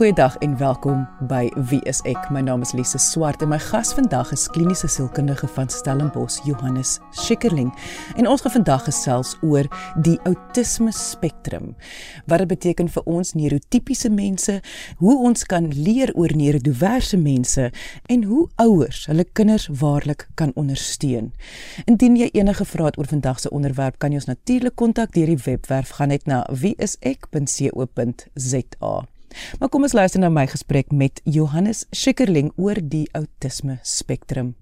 Goeiedag en welkom by Wie is ek? My naam is Lise Swart en my gas vandag is kliniese sielkundige van Stellenbosch, Johannes Schikkerling. En ons gaan vandag gesels oor die outisme spektrum. Wat dit beteken vir ons neurotipiese mense, hoe ons kan leer oor neurodiverse mense en hoe ouers hulle kinders waarlik kan ondersteun. Indien jy enige vrae het oor vandag se onderwerp, kan jy ons natuurlik kontak deur die webwerf gaan net na wieisek.co.za. Maar kom ons luister na my gesprek met Johannes Schikkerling oor die outisme spektrum.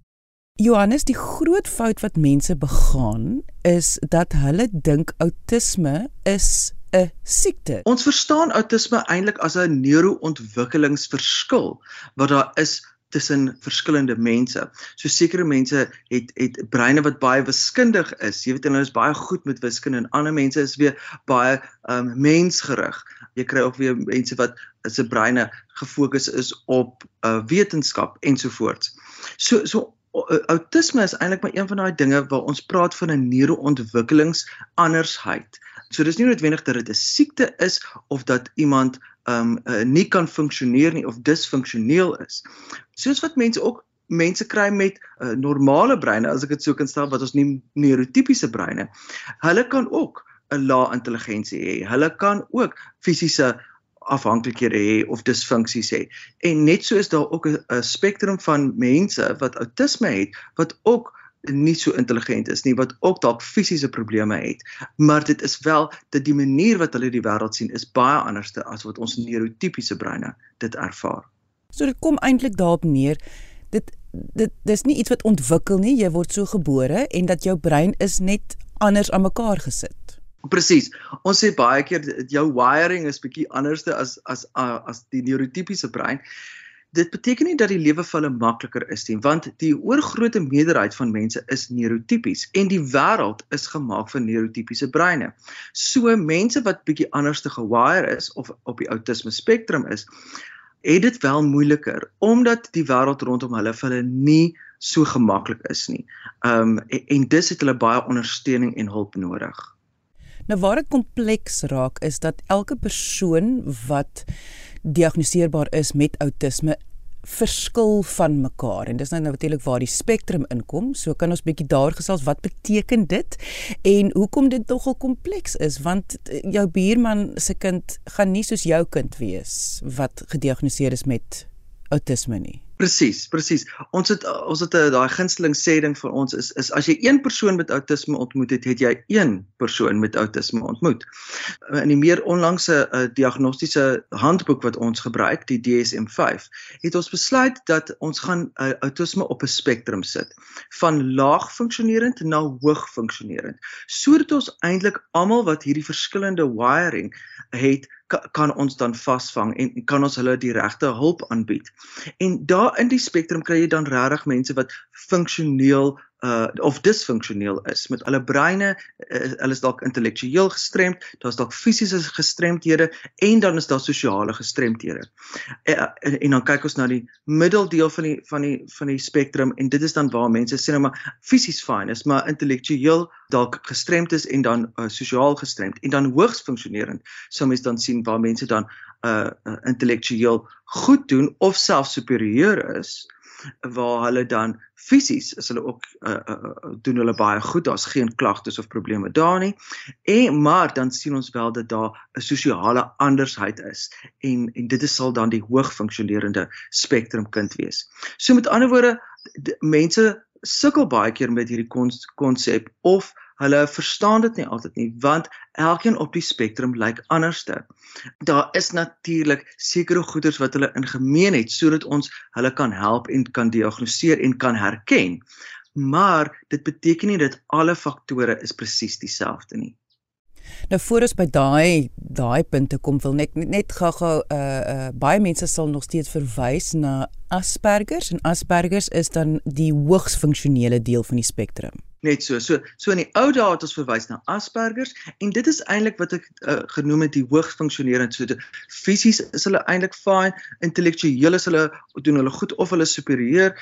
Johannes, die groot fout wat mense begaan is dat hulle dink outisme is 'n siekte. Ons verstaan outisme eintlik as 'n neuroontwikkelingsverskil wat daar is tussen verskillende mense. So sekere mense het het breine wat baie wiskundig is. Jy weet hulle is baie goed met wiskunde en ander mense is weer baie um mensgerig. Jy kry ook weer mense wat se breine gefokus is op uh, wetenskap ensovoorts. So so autisme is eintlik maar een van daai dinge waar ons praat van 'n neuroontwikkelingsandersheid. So dis nie noodwendig dat dit 'n siekte is of dat iemand um uh, nie kan funksioneer nie of disfunksioneel is. Soos wat mense ook mense kry met uh, normale breine as ek dit sou kan stel wat ons nie neurotipiese breine. Hulle kan ook 'n lae intelligensie hê. Hulle kan ook fisiese afhanklikhede hê of disfunksies hê. En net so is daar ook 'n spektrum van mense wat outisme het wat ook nie so intelligent is nie wat ook dalk fisiese probleme het maar dit is wel dat die manier wat hulle die wêreld sien is baie anderste as wat ons neurotipiese breine dit ervaar. So dit kom eintlik daarop neer dit dit dis nie iets wat ontwikkel nie jy word so gebore en dat jou brein is net anders aan mekaar gesit. Presies. Ons sê baie keer jou wiring is bietjie anderste as as as die neurotipiese brein dit beteken nie dat die lewe vir hulle makliker is nie, want die oorgrootste meerderheid van mense is neurotipies en die wêreld is gemaak van neurotipiese breine. So mense wat bietjie anders te gewire is of op die outisme spektrum is, het dit wel moeiliker omdat die wêreld rondom hulle vir hulle nie so gemaklik is nie. Um en, en dis het hulle baie ondersteuning en hulp nodig. Nou waar dit kompleks raak is dat elke persoon wat diagnoseerbaar is met outisme verskil van mekaar en dis nou natuurlik waar die spektrum inkom. So kan ons bietjie daar gesels wat beteken dit en hoekom dit nogal kompleks is want jou buurman se kind gaan nie soos jou kind wees wat gediagnoseer is met outisme nie. Presies, presies. Ons het ons het eh, daai gunsteling sê ding vir ons is is as jy een persoon met outisme ontmoet het, het jy een persoon met outisme ontmoet. In die meer onlangse uh, diagnostiese handboek wat ons gebruik, die DSM-5, het ons besluit dat ons gaan uh, outisme op 'n spektrum sit van laag funksionerend na hoog funksionerend, sodat ons eintlik almal wat hierdie verskillende wiring het kan ons dan vasvang en kan ons hulle die regte hulp aanbied. En daar in die spektrum kry jy dan regtig mense wat funksioneel uh of disfunksioneel is. Met hulle breine uh, hulle is dalk intellektueel gestremd daar's dalk fisiese gestremdhede en dan is daar sosiale gestremdhede. Uh, en, en dan kyk ons na die middeldeel van die van die van die spektrum en dit is dan waar mense sê nou maar fisies fyn is maar intellektueel dalk gestremd is en dan uh, sosiaal gestremd en dan hoogs funksionerend sou mens dan sien waar mense dan uh, intellektueel goed doen of self superieur is waar hulle dan fisies is hulle ook uh, uh, doen hulle baie goed. Daar's geen klagtes of probleme daar nie. En maar dan sien ons wel dat daar 'n sosiale andersheid is en en dit is sal dan die hoog funksionerende spektrum kind wees. So met ander woorde mense sukkel baie keer met hierdie konsep of hulle verstaan dit nie altyd nie want elkeen op die spektrum lyk anderste. Daar is natuurlik sekere goeders wat hulle in gemeen het sodat ons hulle kan help en kan diagnoseer en kan herken. Maar dit beteken nie dat alle faktore is presies dieselfde nie. Nou voor ons by daai daai punte kom wil net net gou-gou uh uh baie mense sal nog steeds verwys na Asperger en Asperger is dan die hoogs funksionele deel van die spektrum net so. So so in die ou dae het ons verwys na Aspergers en dit is eintlik wat ek uh, genoem het die hoogs funksionerend. So fisies is hulle eintlik fyn, intellektueel is hulle doen hulle goed of hulle superieur,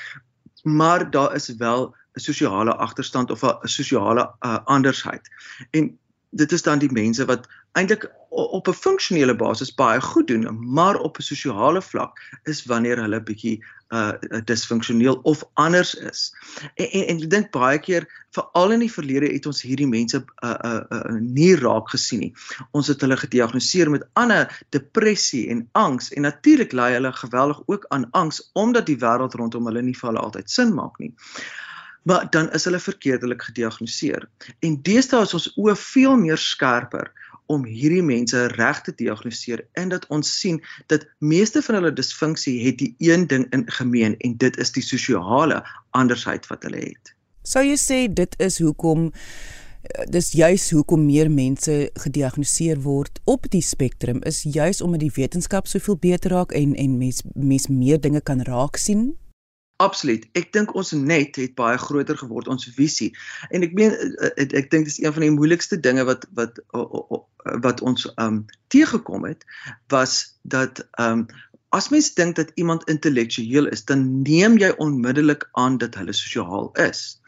maar daar is wel 'n sosiale agterstand of 'n sosiale uh, andersheid. En dit is dan die mense wat eintlik op 'n funksionele basis baie goed doen, maar op 'n sosiale vlak is wanneer hulle bietjie uh disfunksioneel of anders is. En en, en ek dink baie keer veral in die verlede het ons hierdie mense uh uh, uh nie raak gesien nie. Ons het hulle gediagnoseer met ander depressie en angs en natuurlik lei hulle geweldig ook aan angs omdat die wêreld rondom hulle nie vir hulle altyd sin maak nie. Maar dan is hulle verkeerdelik gediagnoseer. En deesdae is ons oë veel meer skerper om hierdie mense reg te diagnoseer en dat ons sien dat meeste van hulle disfunksie het die een ding in gemeen en dit is die sosiale andersheid wat hulle het. Sou jy sê dit is hoekom dis juis hoekom meer mense gediagnoseer word op die spektrum is juis omdat die wetenskap soveel beter raak en en mens mens meer dinge kan raak sien Absoluut. Ek dink ons net het baie groter geword ons visie. En ek meen ek, ek, ek dink dis een van die moeilikste dinge wat wat wat ons um teëgekom het was dat um as mens dink dat iemand intellektueel is, dan neem jy onmiddellik aan dat hulle sosiaal is.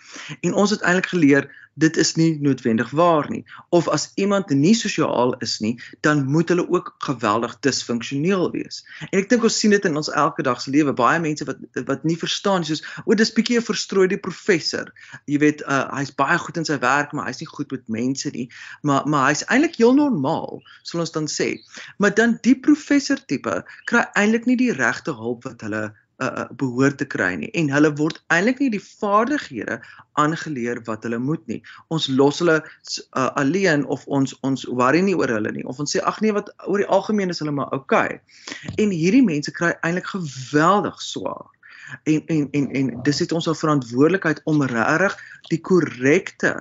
En ons het eintlik geleer dit is nie noodwendig waar nie. Of as iemand nie sosiaal is nie, dan moet hulle ook geweldig disfunksioneel wees. En ek dink ons sien dit in ons elke dag se lewe. Baie mense wat wat nie verstaan soos o, dis bietjie 'n verstrooide professor. Jy weet, uh, hy's baie goed in sy werk, maar hy's nie goed met mense nie. Maar maar hy's eintlik heel normaal, sal ons dan sê. Maar dan die professor tipe kry eintlik nie die regte hulp wat hulle uh, behoort te kry nie en hulle word eintlik nie die vaardighede aangeleer wat hulle moet nie. Ons los hulle uh, alleen of ons ons worry nie oor hulle nie of ons sê ag nee wat oor die algemeen is hulle maar okay. En hierdie mense kry eintlik geweldig swaar. En en en en dis het ons al verantwoordelikheid om regtig die korrekte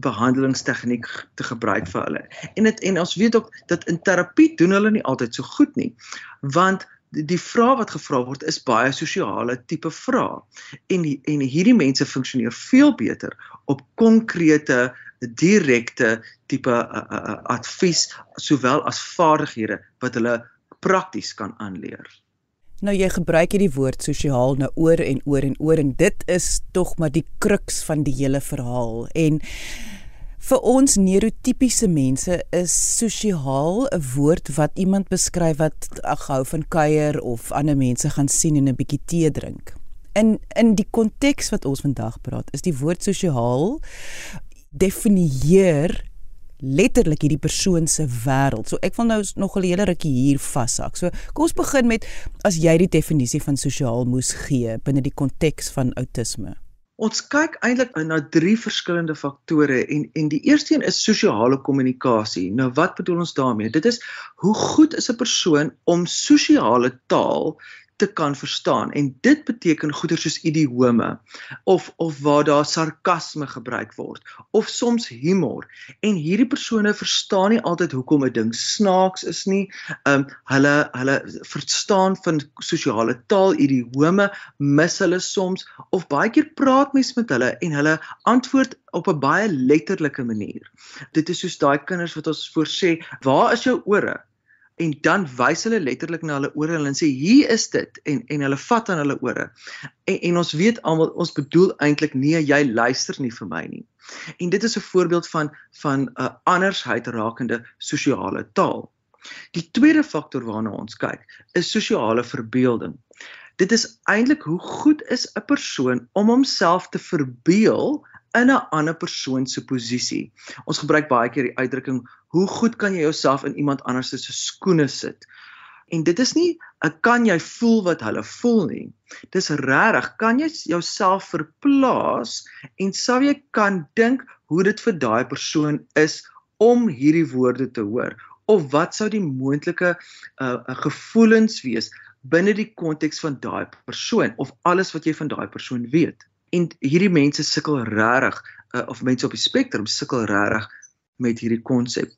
behandelingstegniek te gebruik vir hulle. En dit en ons weet ook dat in terapie doen hulle nie altyd so goed nie. Want die, die vraag wat gevra word is baie sosiale tipe vrae. En en hierdie mense funksioneer veel beter op konkrete direkte tipe uh, uh, advies sowel as vaardighede wat hulle prakties kan aanleer. Nou jy gebruik hierdie woord sosiaal nou oor en oor en oor en dit is tog maar die kruks van die hele verhaal en Vir ons neurotipiese mense is sosiaal 'n woord wat iemand beskryf wat ag hou van kuier of ander mense gaan sien en 'n bietjie tee drink. In in die konteks wat ons vandag praat, is die woord sosiaal definieer letterlik hierdie persoon se wêreld. So ek wil nou nog 'n hele rukkie hier vashak. So kom ons begin met as jy die definisie van sosiaal moes gee binne die konteks van outisme. Ons kyk eintlik na drie verskillende faktore en en die eerste een is sosiale kommunikasie. Nou wat bedoel ons daarmee? Dit is hoe goed is 'n persoon om sosiale taal te kan verstaan en dit beteken goeder soos idiome of of waar daar sarkasme gebruik word of soms humor en hierdie persone verstaan nie altyd hoekom 'n ding snaaks is nie. Um hulle hulle verstaan van sosiale taal idiome mis hulle soms of baie keer praat mens met hulle en hulle antwoord op 'n baie letterlike manier. Dit is soos daai kinders wat ons voorsê, "Waar is jou ore?" En dan wys hulle letterlik na hulle ore en sê hier is dit en en hulle vat aan hulle ore. En en ons weet almal ons bedoel eintlik nee jy luister nie vir my nie. En dit is 'n voorbeeld van van 'n uh, andersheid rakende sosiale taal. Die tweede faktor waarna ons kyk is sosiale verbeelding. Dit is eintlik hoe goed is 'n persoon om homself te verbeel in 'n ander persoon se posisie. Ons gebruik baie keer die uitdrukking hoe goed kan jy jouself in iemand anders se skoene sit? En dit is nie 'n kan jy voel wat hulle voel nie. Dis regtig, kan jy jouself verplaas en sou jy kan dink hoe dit vir daai persoon is om hierdie woorde te hoor of wat sou die moontlike uh, uh gevoelens wees binne die konteks van daai persoon of alles wat jy van daai persoon weet? En hierdie mense sukkel regtig uh, of mense op die spektrum sukkel regtig met hierdie konsep.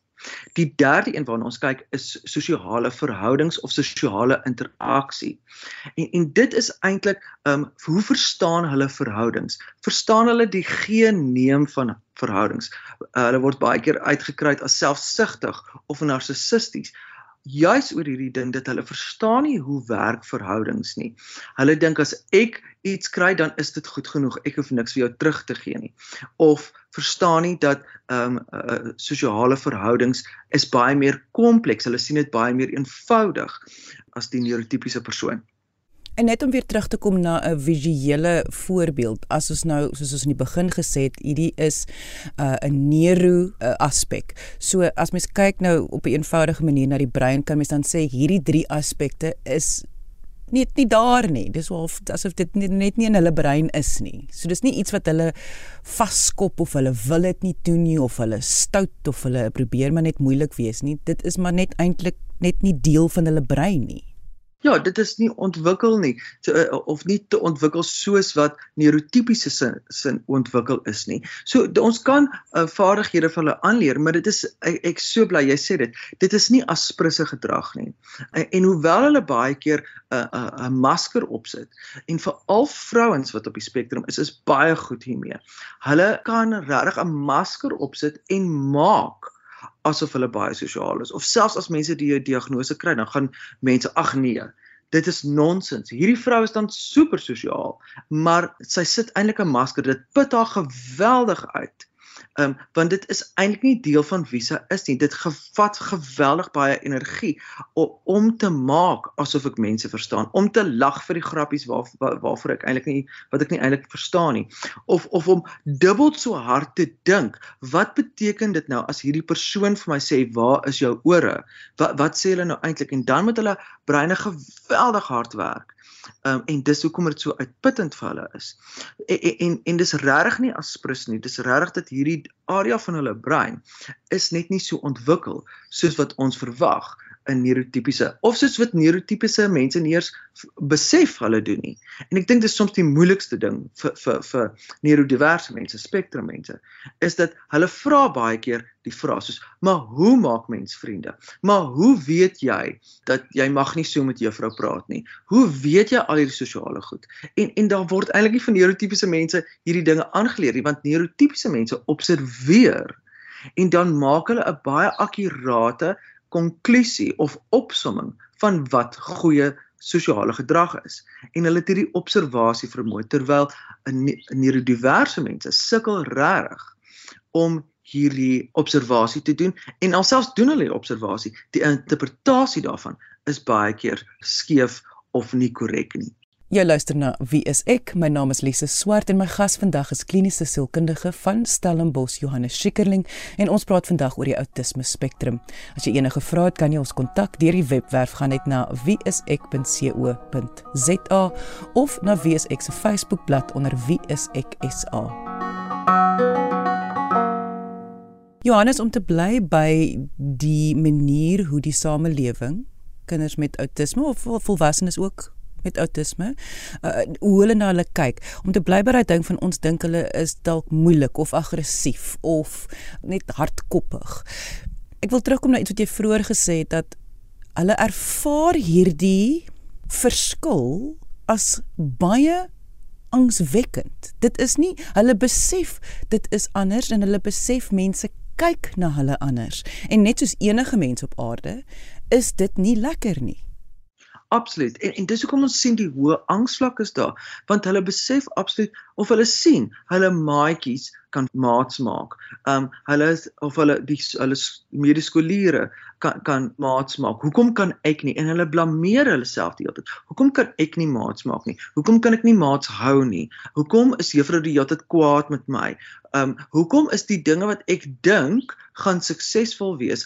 Die derde een waarna ons kyk is sosiale verhoudings of sosiale interaksie. En en dit is eintlik um, hoe verstaan hulle verhoudings? Verstaan hulle die geen neem van verhoudings? Uh, hulle word baie keer uitgekry as selfsugtig of narcissisties. Juis oor hierdie ding dat hulle verstaan nie hoe werk verhoudings nie. Hulle dink as ek iets kry dan is dit goed genoeg. Ek hoef niks vir jou terug te gee nie. Of verstaan nie dat ehm um, uh, sosiale verhoudings is baie meer kompleks. Hulle sien dit baie meer eenvoudig as die neurotipiese persoon. En net om weer terug te kom na 'n visuele voorbeeld, as ons nou soos ons in die begin gesê het, hierdie is 'n uh, neuro uh, aspek. So as mens kyk nou op 'n eenvoudige manier na die brein, kan mens dan sê hierdie drie aspekte is net nie daar nie. Dis of asof dit net, net nie in hulle brein is nie. So dis nie iets wat hulle vaskop of hulle wil dit nie doen nie of hulle stout of hulle probeer maar net moeilik wees nie. Dit is maar net eintlik net nie deel van hulle brein nie. Ja, dit is nie ontwikkel nie te, eh, of nie te ontwikkel soos wat neurotipiese sin, sin ontwikkel is nie. So ons kan uh, vaardighede van hulle aanleer, maar dit is ek, ek so bly jy sê dit. Dit is nie asprisse gedrag nie. En, en hoewel hulle baie keer 'n uh, 'n uh, 'n masker opsit en veral vrouens wat op die spektrum is, is baie goed hiermee. Hulle kan regtig 'n masker opsit en maak asof hulle baie sosiaal is. Of selfs as mense die diagnose kry dan gaan mense ag nee dit is nonsens. Hierdie vrou is dan super sosiaal maar sy sit eintlik 'n masker. Dit put haar geweldig uit Ehm um, want dit is eintlik nie deel van visa is nie. Dit gevat geweldig baie energie om, om te maak asof ek mense verstaan, om te lag vir die grappies waar, waar waarvoor ek eintlik nie wat ek nie eintlik verstaan nie. Of of om dubbel so hard te dink. Wat beteken dit nou as hierdie persoon vir my sê, "Waar is jou ore?" Wat wat sê hulle nou eintlik? En dan moet hulle breine geweldig hard werk um, en dis hoekom dit so uitputtend vir hulle is. En en, en, en dis regtig nie asprus nie. Dis regtig dat hierdie area van hulle brein is net nie so ontwikkel soos wat ons verwag 'n neurotipiese of soos wat neurotipiese mense nie eers besef hulle doen nie. En ek dink dit is soms die moeilikste ding vir vir vir neurodiverse mense, spektrum mense, is dat hulle vra baie keer die vraag soos: "Maar hoe maak mens vriende? Maar hoe weet jy dat jy mag nie so met juffrou praat nie? Hoe weet jy al hierdie sosiale goed?" En en daar word eintlik nie van neurotipiese mense hierdie dinge aangeleer nie, want neurotipiese mense observeer en dan maak hulle 'n baie akkurate konklusie of opsomming van wat goeie sosiale gedrag is. En hulle het hierdie observasie vermoë terwyl 'n neurodiverse mense sukkel reg om hierdie observasie te doen. En alselfs doen hulle die observasie die interpretasie daarvan is baie keer skeef of nie korrek nie Jy luister na Wie is ek? My naam is Lise Swart en my gas vandag is kliniese sielkundige van Stellenbosch Johannes Schikkerling en ons praat vandag oor die outisme spektrum. As jy enige vrae het, kan jy ons kontak deur die webwerf gaan net na wieisek.co.za of na Wie is ek se Facebookblad onder Wie is ek SA. Johannes om te bly by die manier hoe die samelewing kinders met outisme of volwassenes ook met outisme uh, hoe hulle na hulle kyk om te bly by daai ding van ons dink hulle is dalk moeilik of aggressief of net hardkoppig. Ek wil terugkom na iets wat jy vroeër gesê het dat hulle ervaar hierdie verskil as baie angswekkend. Dit is nie hulle besef dit is anders en hulle besef mense kyk na hulle anders. En net soos enige mens op aarde is dit nie lekker nie. Absoluut. En en dis hoekom ons sien die hoë angsvlak is daar, want hulle besef absoluut of hulle sien hulle maatjies kan maats maak. Um hulle is, of hulle die hulle medeskoliere kan kan maats maak. Hoekom kan ek nie? En hulle blameer hulle self die hele tyd. Hoekom kan ek nie maats maak nie? Hoekom kan ek nie maats hou nie? Hoekom is juffrou die hele tyd kwaad met my? Um hoekom is die dinge wat ek dink gaan suksesvol wees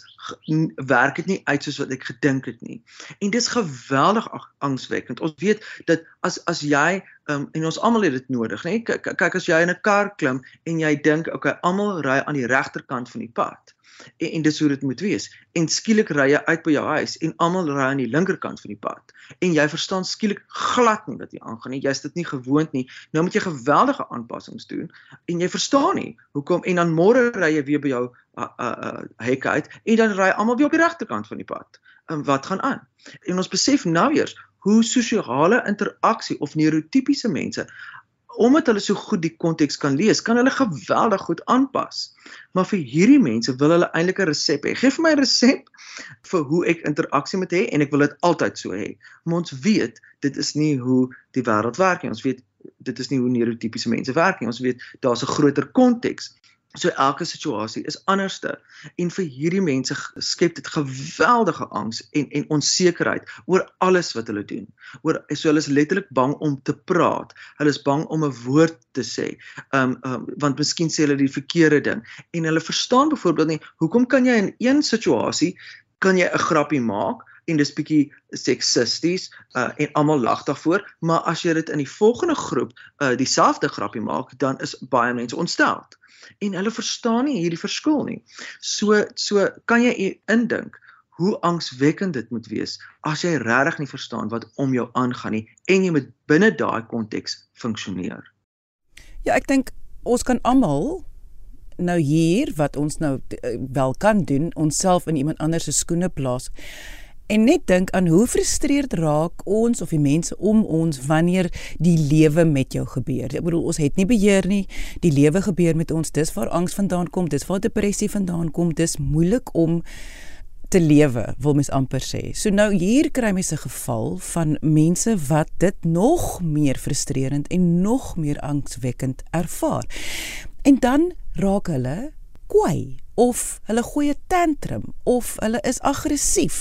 werk dit nie uit soos wat ek gedink het nie. En dis geweldig angswekkend. Ons weet dat as as jy um, en ons almal het dit nodig, nê? Kyk as jy in 'n kar klim en jy dink, okay, almal ry aan die regterkant van die pad. En, en dis hoe dit moet wees. En skielik ry jy uit by jou huis en almal ry aan die linkerkant van die pad. En jy verstaan skielik glad nie wat hier aangaan nie. Jy's dit nie gewoond nie. Nou moet jy geweldige aanpassings doen en jy verstaan nie hoekom en dan môre ry jy weer by jou uh, uh, uh, hek uit en dan ry almal weer op die regterkant van die pad. En wat gaan aan? En ons besef nou eers hoe sosiale interaksie of neurotipiese mense omdat hulle so goed die konteks kan lees, kan hulle geweldig goed aanpas. Maar vir hierdie mense wil hulle eintlik 'n resep hê. Geef my 'n resep vir hoe ek interaksie moet hê en ek wil dit altyd so hê. Maar ons weet dit is nie hoe die wêreld werk nie. Ons weet dit is nie hoe neurotipiese mense werk nie. Ons weet daar's 'n groter konteks. So elke situasie is anderste en vir hierdie mense skep dit geweldige angs en en onsekerheid oor alles wat hulle doen. Oor so hulle is letterlik bang om te praat. Hulle is bang om 'n woord te sê. Um um want miskien sê hulle die verkeerde ding en hulle verstaan byvoorbeeld nie hoekom kan jy in een situasie kan jy 'n grappie maak en dis bietjie seksisties uh, en almal lag daarvoor, maar as jy dit in die volgende groep uh, dieselfde grappie maak, dan is baie mense ontsteld en hulle verstaan nie hierdie verskil nie. So so kan jy indink hoe angswekkend dit moet wees as jy regtig nie verstaan wat om jou aangaan nie en jy moet binne daai konteks funksioneer. Ja, ek dink ons kan almal nou hier wat ons nou eh, wel kan doen, onsself in iemand anders se skoene plaas en net dink aan hoe frustreerd raak ons of die mense om ons wanneer die lewe met jou gebeur. Ek bedoel ons het nie beheer nie. Die lewe gebeur met ons. Dis waar angs vandaan kom, dis waar depressie vandaan kom. Dis moeilik om te lewe, wil mens amper sê. So nou hier kry mens 'n geval van mense wat dit nog meer frustrerend en nog meer angswekkend ervaar. En dan raak hulle kwaai of hulle gooi 'n tantrum of hulle is aggressief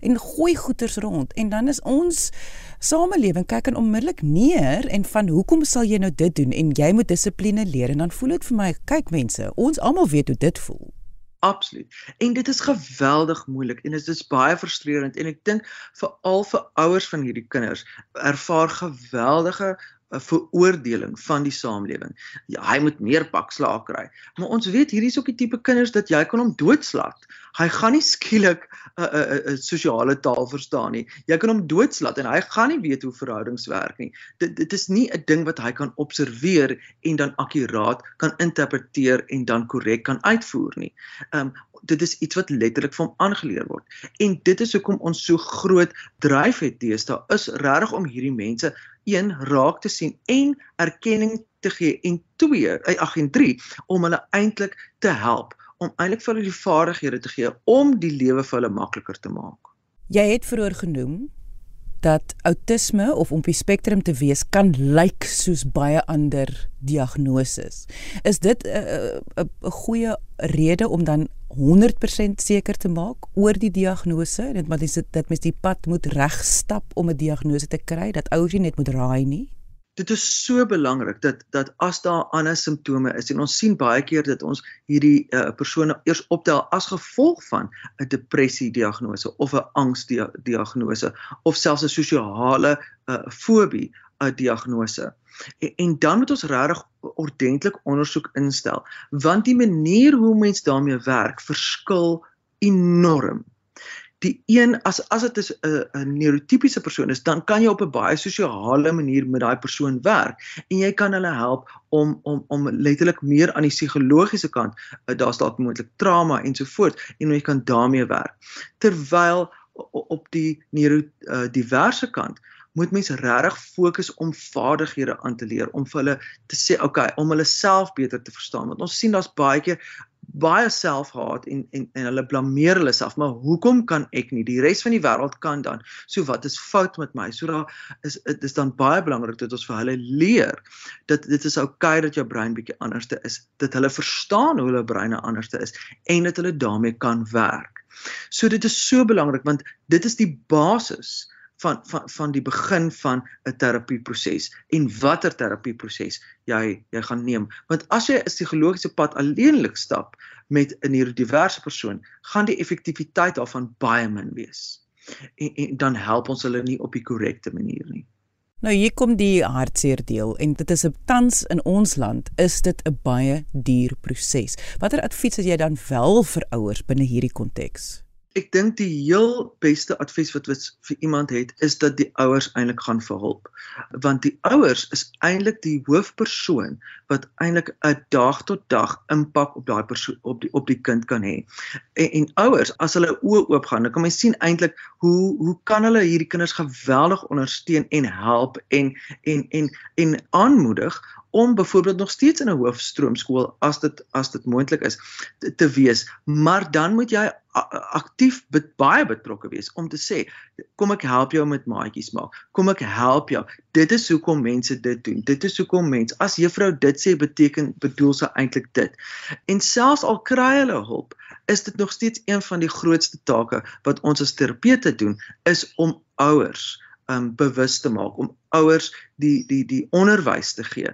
en gooi goeters rond. En dan is ons samelewing kyk en onmiddellik neer en van hoekom sal jy nou dit doen en jy moet dissipline leer? En dan voel dit vir my kyk mense ons almal weet hoe dit voel. Absoluut. En dit is geweldig moeilik en dit is baie frustrerend en ek dink veral vir ouers van hierdie kinders ervaar geweldige veroordeling van die samelewing. Ja, hy moet meer pakslae kry. Maar ons weet hierdie is ook die tipe kinders dat jy kan hom doodslat. Hy gaan nie skielik 'n 'n 'n sosiale taal verstaan nie. Jy kan hom doodslat en hy gaan nie weet hoe verhoudings werk nie. Dit dit is nie 'n ding wat hy kan observeer en dan akkuraat kan interpreteer en dan korrek kan uitvoer nie. Um, dit is iets wat letterlik van hom aangeleer word. En dit is hoekom ons so groot dryf het deesdae is regtig om hierdie mense een raak te sien en erkenning te gee en twee eh, ag en drie om hulle eintlik te help om eintlik vir hulle die vaardighede te gee om die lewe vir hulle makliker te maak. Jy het vroeër genoem dat outisme of om op die spektrum te wees kan lyk soos baie ander diagnoses. Is dit 'n uh, 'n uh, goeie rede om dan 100% seker te maak oor die diagnose en dit maar dis dat mens die pad moet regstap om 'n diagnose te kry dat ouers net moet raai nie. Dit is so belangrik dat dat as daar ander simptome is en ons sien baie keer dat ons hierdie uh, persone eers optel as gevolg van 'n depressie diagnose of 'n angs diagnose of selfs 'n sosiale uh, fobie 'n uh, diagnose. En, en dan moet ons regtig ordentlik ondersoek instel want die manier hoe mens daarmee werk verskil enorm die een as as dit is 'n 'n neurotipiese persoon is, dan kan jy op 'n baie sosiale manier met daai persoon werk en jy kan hulle help om om om letterlik meer aan die psigologiese kant, uh, daar's dalk moontlik trauma ensovoorts en jy kan daarmee werk. Terwyl op die neurodiverse uh, kant moet mense regtig fokus om vaardighede aan te leer om vir hulle te sê okay om hulle self beter te verstaan. Want ons sien daar's baie keer baie selfhaat en en en hulle blameer hulle self maar hoekom kan ek nie? Die res van die wêreld kan dan. So wat is fout met my? So daar is dit is dan baie belangrik dat ons vir hulle leer dat dit is oukei okay dat jou brein bietjie anderste is dat hulle verstaan hoe hulle breine anderste is en dat hulle daarmee kan werk. So dit is so belangrik want dit is die basis van van van die begin van 'n terapieproses en watter terapieproses jy jy gaan neem want as jy 'n psigologiese pad alleenlik stap met 'n neurodiverse persoon gaan die effektiwiteit daarvan baie min wees en, en dan help ons hulle nie op die korrekte manier nie Nou hier kom die hartseer deel en dit is 'n tans in ons land is dit 'n baie duur proses. Watter advies het jy dan wel vir ouers binne hierdie konteks? Ek dink die heel beste advies wat wat vir iemand het is dat die ouers eintlik gaan vir hulp. Want die ouers is eintlik die hoofpersoon wat eintlik 'n dag tot dag impak op daai persoon op die op die kind kan hê. En, en ouers as hulle oë oop gaan, dan kan mens sien eintlik hoe hoe kan hulle hierdie kinders geweldig ondersteun en help en en en en aanmoedig om byvoorbeeld nog steeds in 'n hoofstroomskool as dit as dit moontlik is te, te wees maar dan moet jy aktief baie betrokke wees om te sê kom ek help jou met maatjies maak. Kom ek help jou. Dit is hoekom mense dit doen. Dit is hoekom mense as juffrou dit sê beteken bedoel sy eintlik dit. En selfs al kry hulle hulp is dit nog steeds een van die grootste take wat ons as terapeute doen is om ouers um bewus te maak om ouers die die die onderwys te gee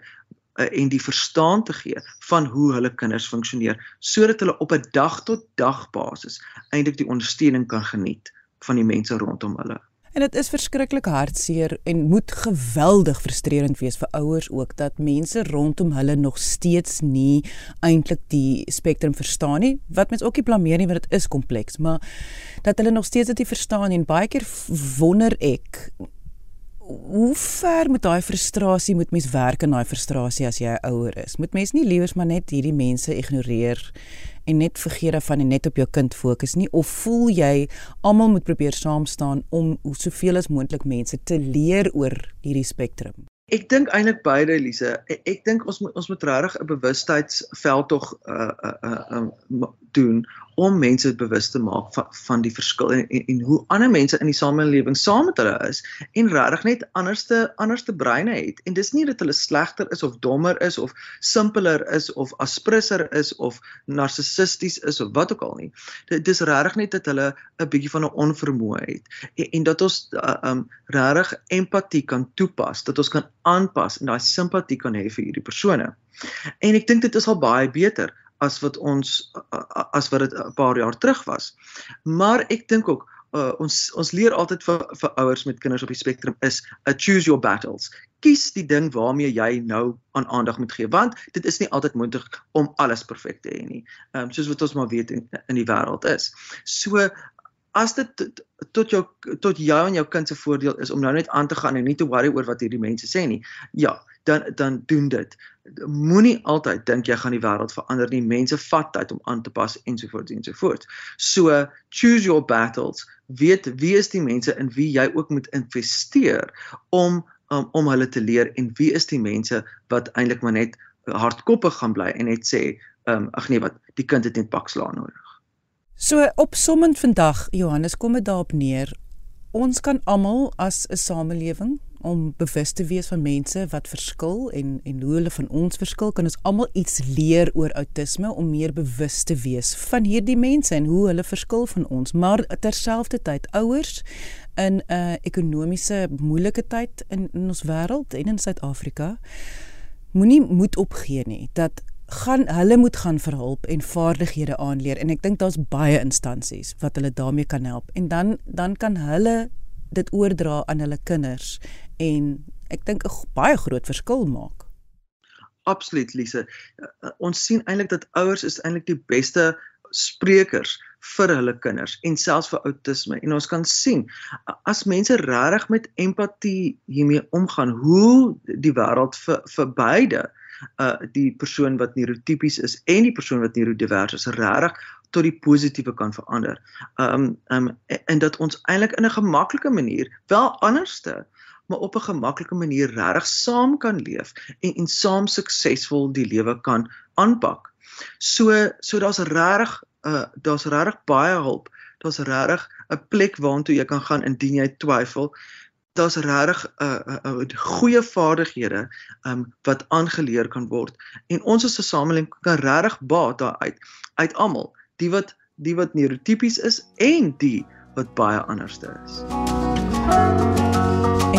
en die verstaan te gee van hoe hulle kinders funksioneer sodat hulle op 'n dag tot dag basis eintlik die ondersteuning kan geniet van die mense rondom hulle. En dit is verskriklik hartseer en moet geweldig frustrerend wees vir ouers ook dat mense rondom hulle nog steeds nie eintlik die spektrum verstaan nie. Wat mens ook nie blameer nie want dit is kompleks, maar dat hulle nog steeds dit verstaan en baie keer wonder ek hoe ver moet daai frustrasie moet mens werk in daai frustrasie as jy ouer is? Moet mens nie liewers maar net hierdie mense ignoreer en net vergeet daarvan en net op jou kind fokus nie of voel jy almal moet probeer saam staan om soveel as moontlik mense te leer oor hierdie spektrum? Ek dink eintlik beide Elise. Ek, ek dink ons moet ons moet regtig 'n bewustheidsveld tog uh uh uh um, doen om mense bewus te maak van van die verskil en, en en hoe ander mense in die samelewing saam met hulle is en regtig net anderste anderste breine het. En dis nie dat hulle slegter is of dommer is of simpeler is of asprisser is of narcissisties is of wat ook al nie. Dit dis regtig net dat hulle 'n bietjie van 'n onvermoë het en, en dat ons uh, um regtig empatie kan toepas, dat ons kan aanpas en daai simpatie kan hê vir hierdie persone. En ek dink dit is al baie beter as wat ons as wat dit 'n paar jaar terug was. Maar ek dink ook uh, ons ons leer altyd vir vir ouers met kinders op die spektrum is a uh, choose your battles. Kies die ding waarmee jy nou aan aandag moet gee want dit is nie altyd moontlik om alles perfek te hê nie. Ehm um, soos wat ons maar weet in, in die wêreld is. So as dit tot jou tot jou en jou kind se voordeel is om nou net aan te gaan en nie te worry oor wat hierdie mense sê nie. Ja, dan dan doen dit. Moenie altyd dink jy gaan die wêreld verander nie. Mense vat tyd om aan te pas ensovoorts ensovoorts. So choose your battles. Weet wie is die mense in wie jy ook moet investeer om um, om hulle te leer en wie is die mense wat eintlik maar net hardkoppig gaan bly en net sê, um, ag nee, wat die kind het net pak slaan nodig. So opsommend vandag Johannes kom dit daarop neer. Ons kan almal as 'n samelewing om bewus te wees van mense wat verskil en en hoe hulle van ons verskil kan ons almal iets leer oor outisme om meer bewus te wees van hierdie mense en hoe hulle verskil van ons. Maar terselfdertyd ouers in 'n uh, ekonomiese moeilike tyd in, in ons wêreld en in Suid-Afrika moenie moed opgee nie dat gaan hulle moet gaan vir hulp en vaardighede aanleer. En ek dink daar's baie instansies wat hulle daarmee kan help. En dan dan kan hulle dit oordra aan hulle kinders en ek dink 'n baie groot verskil maak. Absoluut Lise. Uh, ons sien eintlik dat ouers is eintlik die beste sprekers vir hulle kinders en selfs vir outisme. En ons kan sien as mense regtig met empatie hiermee omgaan, hoe die wêreld vir vir beide uh die persoon wat neurotipies is en die persoon wat neurodivers is regtig tot die positiewe kan verander. Um um en dat ons eintlik in 'n gemaklike manier wel anderste uh maar op 'n gemaklike manier regtig saam kan leef en en saam suksesvol die lewe kan aanpak. So so daar's regtig 'n uh, daar's regtig baie hulp. Daar's regtig 'n plek waartoe jy kan gaan indien jy twyfel. Daar's regtig 'n uh, uh, uh, goeie vaardighede um wat aangeleer kan word. En ons as 'n samelewing kan regtig baat daaruit uit almal, die wat die wat neurotipies is en die wat baie anderste is. Thank you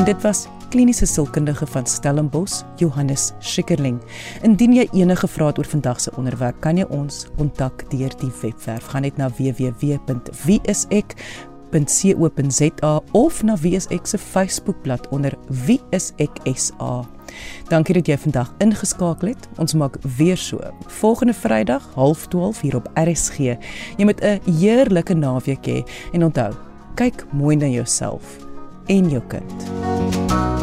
dit was kliniese sielkundige van Stellenbosch, Johannes Schikkerling. Indien jy enige vrae het oor vandag se onderwerp, kan jy ons kontak deur die webwerf. Gaan net na www.wieisek wieisek.co.za of na WSX se Facebookblad onder wieiseksa. Dankie dat jy vandag ingeskakel het. Ons maak weer so. Volgende Vrydag, 12:30 hier op RSG. Jy moet 'n heerlike naweek hê en onthou, kyk mooi na jouself en jou kind.